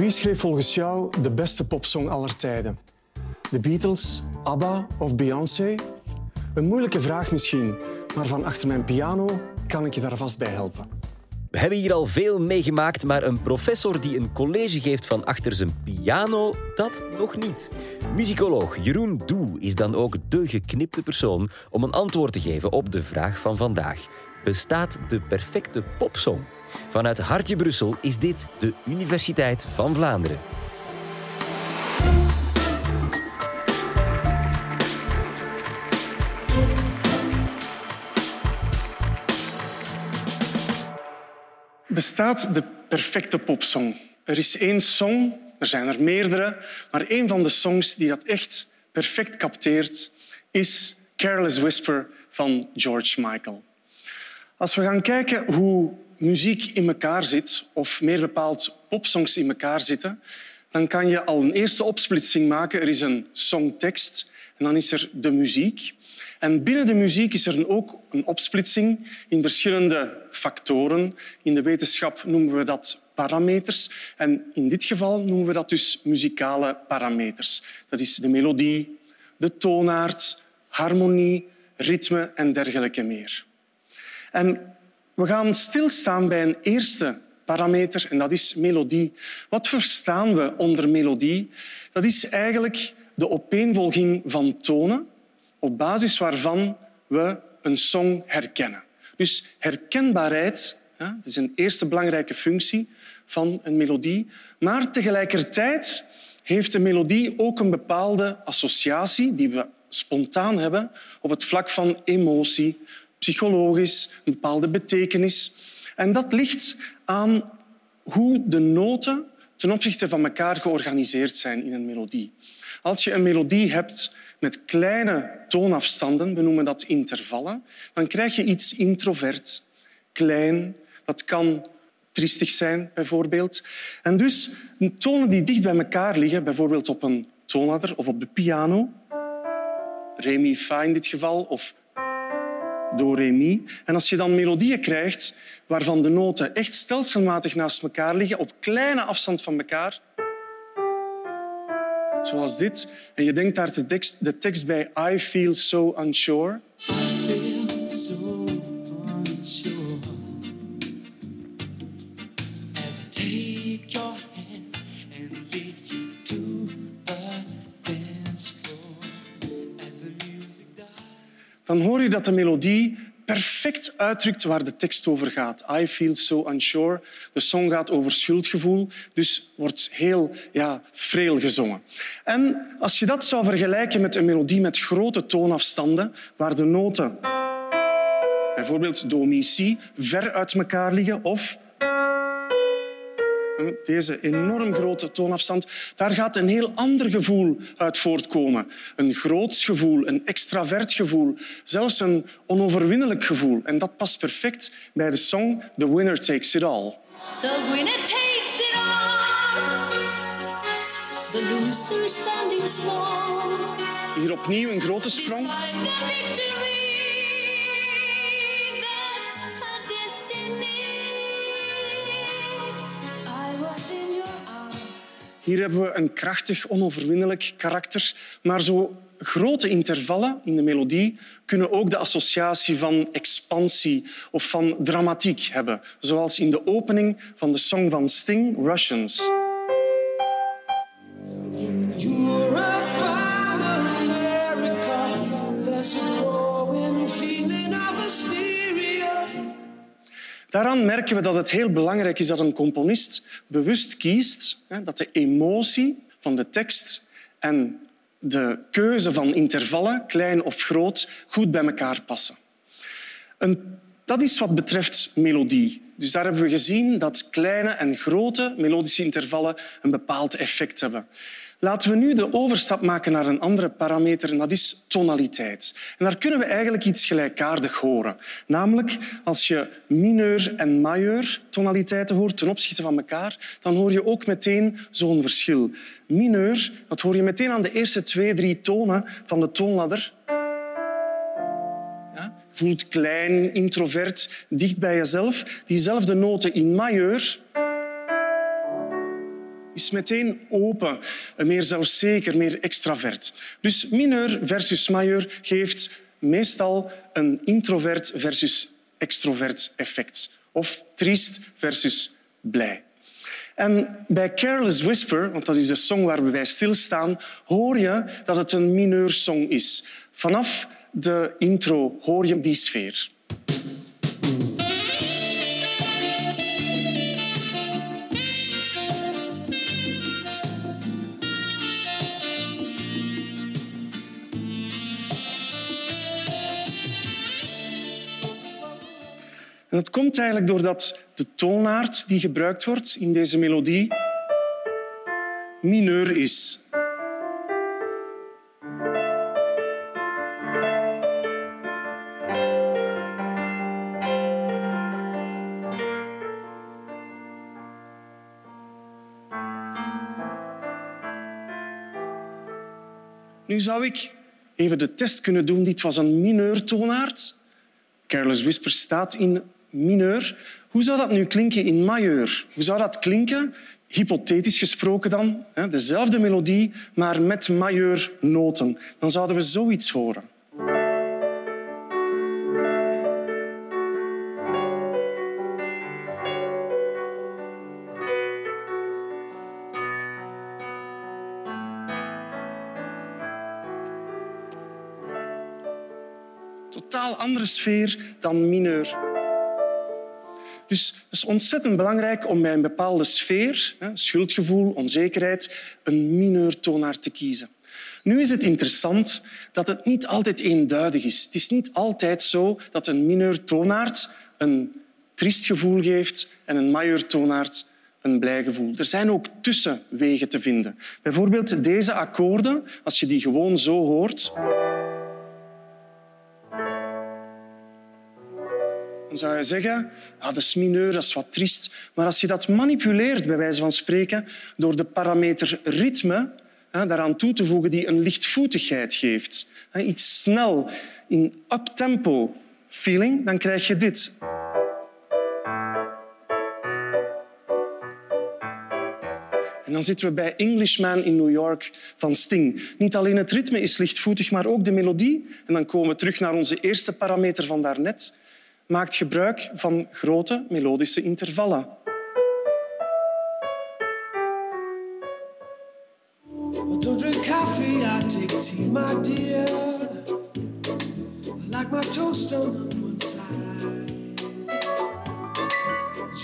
Wie schreef volgens jou de beste popsong aller tijden? De Beatles, ABBA of Beyoncé? Een moeilijke vraag misschien, maar van achter mijn piano kan ik je daar vast bij helpen. We hebben hier al veel meegemaakt, maar een professor die een college geeft van achter zijn piano, dat nog niet. Muzikoloog Jeroen Doe is dan ook de geknipte persoon om een antwoord te geven op de vraag van vandaag. Bestaat de perfecte popsong? Vanuit Hartje Brussel is dit de Universiteit van Vlaanderen. Bestaat de perfecte popsong? Er is één song, er zijn er meerdere, maar één van de songs die dat echt perfect capteert is Careless Whisper van George Michael. Als we gaan kijken hoe muziek in elkaar zit, of meer bepaald popsongs in elkaar zitten, dan kan je al een eerste opsplitsing maken. Er is een songtekst en dan is er de muziek. En binnen de muziek is er ook een opsplitsing in verschillende factoren. In de wetenschap noemen we dat parameters. En in dit geval noemen we dat dus muzikale parameters. Dat is de melodie, de toonaard, harmonie, ritme en dergelijke meer. En we gaan stilstaan bij een eerste parameter en dat is melodie. Wat verstaan we onder melodie? Dat is eigenlijk de opeenvolging van tonen op basis waarvan we een song herkennen. Dus herkenbaarheid ja, dat is een eerste belangrijke functie van een melodie. Maar tegelijkertijd heeft een melodie ook een bepaalde associatie die we spontaan hebben op het vlak van emotie, psychologisch, een bepaalde betekenis. En dat ligt aan hoe de noten ten opzichte van elkaar georganiseerd zijn in een melodie. Als je een melodie hebt met kleine toonafstanden, we noemen dat intervallen, dan krijg je iets introvert, klein. Dat kan triestig zijn, bijvoorbeeld. En dus tonen die dicht bij elkaar liggen, bijvoorbeeld op een toonladder of op de piano, re, mi, fa in dit geval, of do, mi. En als je dan melodieën krijgt waarvan de noten echt stelselmatig naast elkaar liggen, op kleine afstand van elkaar, zoals dit, en je denkt daar de tekst, de tekst bij I feel so unsure. I feel so unsure As I take your Dan hoor je dat de melodie perfect uitdrukt waar de tekst over gaat. I feel so unsure. De song gaat over schuldgevoel, dus wordt heel ja, freel gezongen. En als je dat zou vergelijken met een melodie met grote toonafstanden, waar de noten bijvoorbeeld do, mi, si ver uit elkaar liggen of deze enorm grote toonafstand, daar gaat een heel ander gevoel uit voortkomen. Een groots gevoel, een extravert gevoel, zelfs een onoverwinnelijk gevoel. En dat past perfect bij de song The Winner Takes It All. The winner takes it all. The loser standing small. Hier opnieuw een grote sprong. Hier hebben we een krachtig, onoverwinnelijk karakter. Maar zo grote intervallen in de melodie kunnen ook de associatie van expansie of van dramatiek hebben. Zoals in de opening van de song van Sting, Russians. Daaraan merken we dat het heel belangrijk is dat een componist bewust kiest dat de emotie van de tekst en de keuze van intervallen, klein of groot, goed bij elkaar passen. dat is wat betreft melodie. Dus daar hebben we gezien dat kleine en grote melodische intervallen een bepaald effect hebben. Laten we nu de overstap maken naar een andere parameter en dat is tonaliteit. En daar kunnen we eigenlijk iets gelijkaardig horen. Namelijk, als je mineur en majeur tonaliteiten hoort ten opzichte van elkaar, dan hoor je ook meteen zo'n verschil. Mineur, dat hoor je meteen aan de eerste twee, drie tonen van de toonladder. Voelt klein, introvert, dicht bij jezelf. Diezelfde noten in majeur is meteen open, meer zelfzeker, meer extravert. Dus mineur versus majeur geeft meestal een introvert versus extrovert effect. Of triest versus blij. En bij Careless Whisper, want dat is de song waar we bij stilstaan, hoor je dat het een mineursong is. Vanaf de intro hoor je die sfeer. En dat komt eigenlijk doordat de toonaard die gebruikt wordt in deze melodie mineur is. Nu zou ik even de test kunnen doen. Dit was een mineurtoonaard. Careless Whisper staat in mineur. Hoe zou dat nu klinken in majeur? Hoe zou dat klinken, hypothetisch gesproken dan? Dezelfde melodie, maar met majeurnoten. Dan zouden we zoiets horen. Totaal andere sfeer dan mineur. Dus het is ontzettend belangrijk om bij een bepaalde sfeer, schuldgevoel, onzekerheid, een mineurtoonaard te kiezen. Nu is het interessant dat het niet altijd eenduidig is. Het is niet altijd zo dat een mineurtoonaard een triest gevoel geeft en een majeurtoonaard een blij gevoel. Er zijn ook tussenwegen te vinden. Bijvoorbeeld deze akkoorden, als je die gewoon zo hoort, dan zou je zeggen, ja, dat is mineur, dat is wat triest. Maar als je dat manipuleert, bij wijze van spreken, door de parameter ritme hè, daaraan toe te voegen die een lichtvoetigheid geeft, hè, iets snel, in uptempo feeling, dan krijg je dit. En dan zitten we bij Englishman in New York van Sting. Niet alleen het ritme is lichtvoetig, maar ook de melodie. En dan komen we terug naar onze eerste parameter van daarnet maakt gebruik van grote melodische intervallen.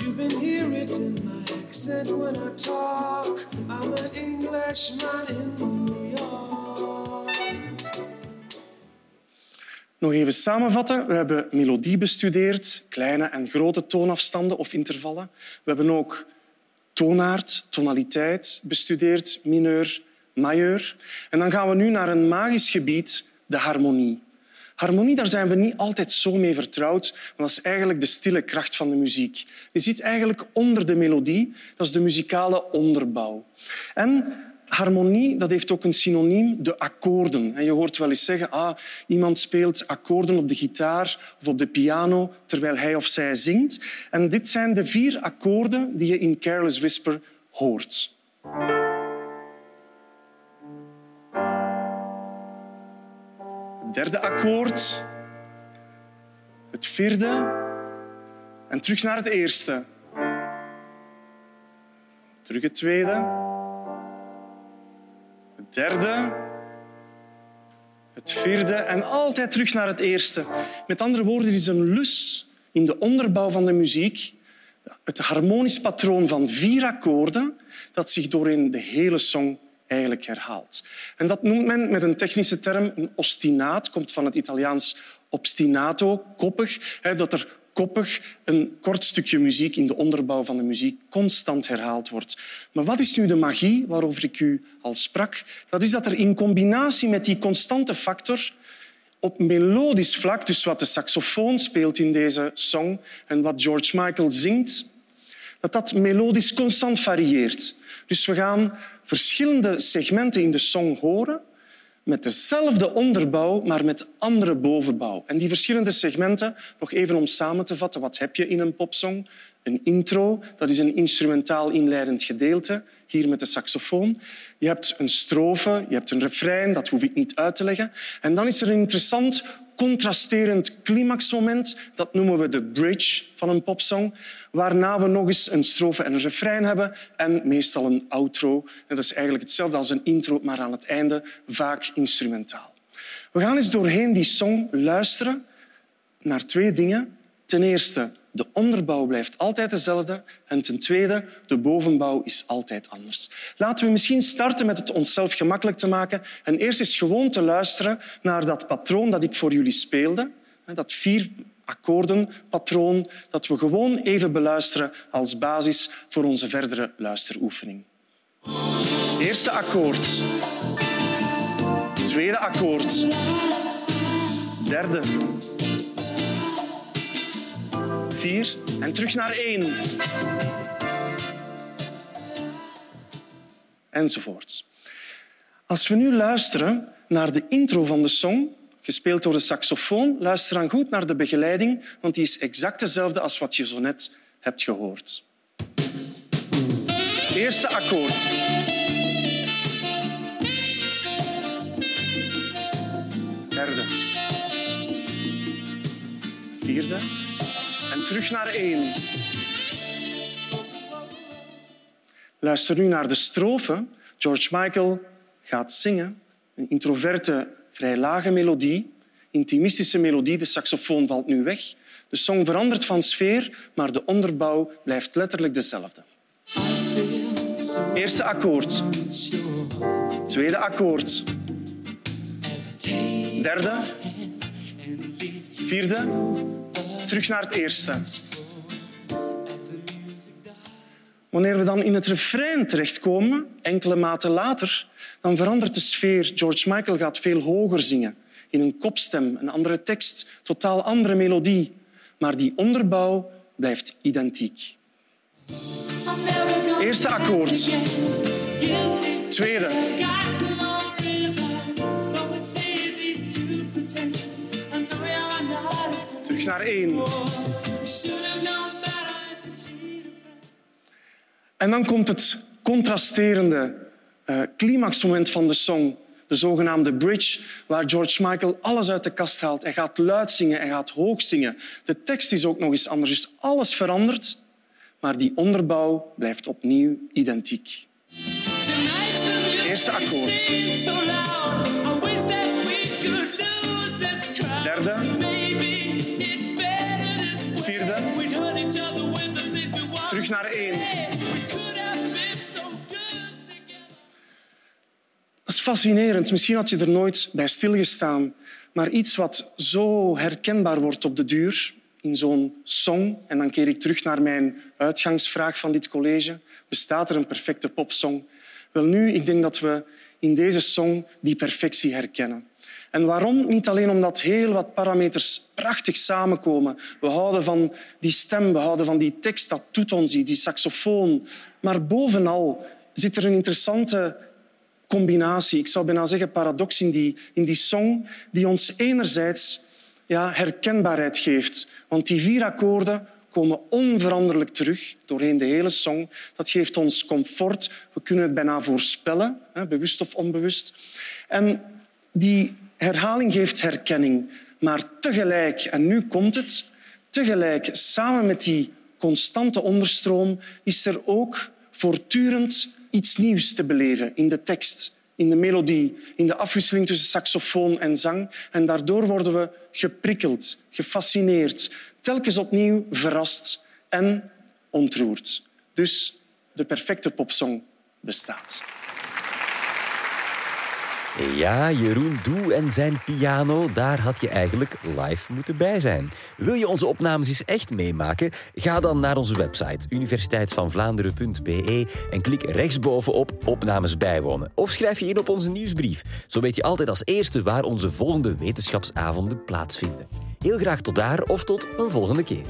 You can hear it in my accent when I talk. I'm an Englishman Nog even samenvatten. We hebben melodie bestudeerd, kleine en grote toonafstanden of intervallen. We hebben ook toonaard, tonaliteit bestudeerd, mineur, majeur. En dan gaan we nu naar een magisch gebied, de harmonie. Harmonie, daar zijn we niet altijd zo mee vertrouwd, maar dat is eigenlijk de stille kracht van de muziek. Je zit eigenlijk onder de melodie, dat is de muzikale onderbouw. En harmonie dat heeft ook een synoniem, de akkoorden. En je hoort wel eens zeggen, ah, iemand speelt akkoorden op de gitaar of op de piano terwijl hij of zij zingt. En dit zijn de vier akkoorden die je in Careless Whisper hoort. Het derde akkoord, het vierde en terug naar het eerste. Terug het tweede derde, het vierde en altijd terug naar het eerste. Met andere woorden, er is een lus in de onderbouw van de muziek, het harmonisch patroon van vier akkoorden dat zich doorheen de hele song eigenlijk herhaalt. En dat noemt men met een technische term een ostinaat, komt van het Italiaans obstinato, koppig, dat er koppig een kort stukje muziek in de onderbouw van de muziek constant herhaald wordt. Maar wat is nu de magie waarover ik u al sprak? Dat is dat er in combinatie met die constante factor op melodisch vlak, dus wat de saxofoon speelt in deze song en wat George Michael zingt, dat dat melodisch constant varieert. Dus we gaan verschillende segmenten in de song horen met dezelfde onderbouw, maar met andere bovenbouw. En die verschillende segmenten, nog even om samen te vatten, wat heb je in een popsong? Een intro, dat is een instrumentaal inleidend gedeelte, hier met de saxofoon. Je hebt een strofe, je hebt een refrein, dat hoef ik niet uit te leggen. En dan is er een interessant contrasterend climaxmoment. Dat noemen we de bridge van een popsong. Waarna we nog eens een strofe en een refrein hebben en meestal een outro. Dat is eigenlijk hetzelfde als een intro, maar aan het einde vaak instrumentaal. We gaan eens doorheen die song luisteren naar twee dingen. Ten eerste de onderbouw blijft altijd dezelfde. En ten tweede, de bovenbouw is altijd anders. Laten we misschien starten met het onszelf gemakkelijk te maken en eerst eens gewoon te luisteren naar dat patroon dat ik voor jullie speelde. Dat vier akkoordenpatroon dat we gewoon even beluisteren als basis voor onze verdere luisteroefening. Eerste akkoord. Tweede akkoord. Derde vier en terug naar één. Enzovoort. Als we nu luisteren naar de intro van de song, gespeeld door de saxofoon, luister dan goed naar de begeleiding, want die is exact dezelfde als wat je zo net hebt gehoord. Eerste akkoord. Derde. Vierde terug naar één. Luister nu naar de strofe. George Michael gaat zingen. Een introverte, vrij lage melodie. Intimistische melodie. De saxofoon valt nu weg. De song verandert van sfeer, maar de onderbouw blijft letterlijk dezelfde. Eerste akkoord. Tweede akkoord. Derde. Vierde terug naar het eerste. Wanneer we dan in het refrein terechtkomen, enkele maten later, dan verandert de sfeer. George Michael gaat veel hoger zingen, in een kopstem, een andere tekst, totaal andere melodie. Maar die onderbouw blijft identiek. Eerste akkoord. Tweede. Naar één. En dan komt het contrasterende uh, climaxmoment van de song, de zogenaamde bridge, waar George Michael alles uit de kast haalt. Hij gaat luid zingen, hij gaat hoog zingen. De tekst is ook nog eens anders, dus alles verandert, maar die onderbouw blijft opnieuw identiek. Eerste akkoord. Derde. Terug naar één. Dat is fascinerend. Misschien had je er nooit bij stilgestaan. Maar iets wat zo herkenbaar wordt op de duur in zo'n song, en dan keer ik terug naar mijn uitgangsvraag van dit college, bestaat er een perfecte popsong? Wel nu, ik denk dat we in deze song die perfectie herkennen. En waarom? Niet alleen omdat heel wat parameters prachtig samenkomen. We houden van die stem, we houden van die tekst, dat doet ons iets, die saxofoon. Maar bovenal zit er een interessante combinatie, ik zou bijna zeggen paradox in die, in die song, die ons enerzijds ja, herkenbaarheid geeft. Want die vier akkoorden komen onveranderlijk terug doorheen de hele song. Dat geeft ons comfort. We kunnen het bijna voorspellen, bewust of onbewust. En die herhaling geeft herkenning, maar tegelijk, en nu komt het, tegelijk samen met die constante onderstroom is er ook voortdurend iets nieuws te beleven in de tekst, in de melodie, in de afwisseling tussen saxofoon en zang. En daardoor worden we geprikkeld, gefascineerd, telkens opnieuw verrast en ontroerd. Dus de perfecte popsong bestaat. Ja, Jeroen Doe en zijn piano, daar had je eigenlijk live moeten bij zijn. Wil je onze opnames eens echt meemaken? Ga dan naar onze website universiteitsvanvlaanderen.be en klik rechtsboven op opnames bijwonen. Of schrijf je in op onze nieuwsbrief. Zo weet je altijd als eerste waar onze volgende wetenschapsavonden plaatsvinden. Heel graag tot daar of tot een volgende keer.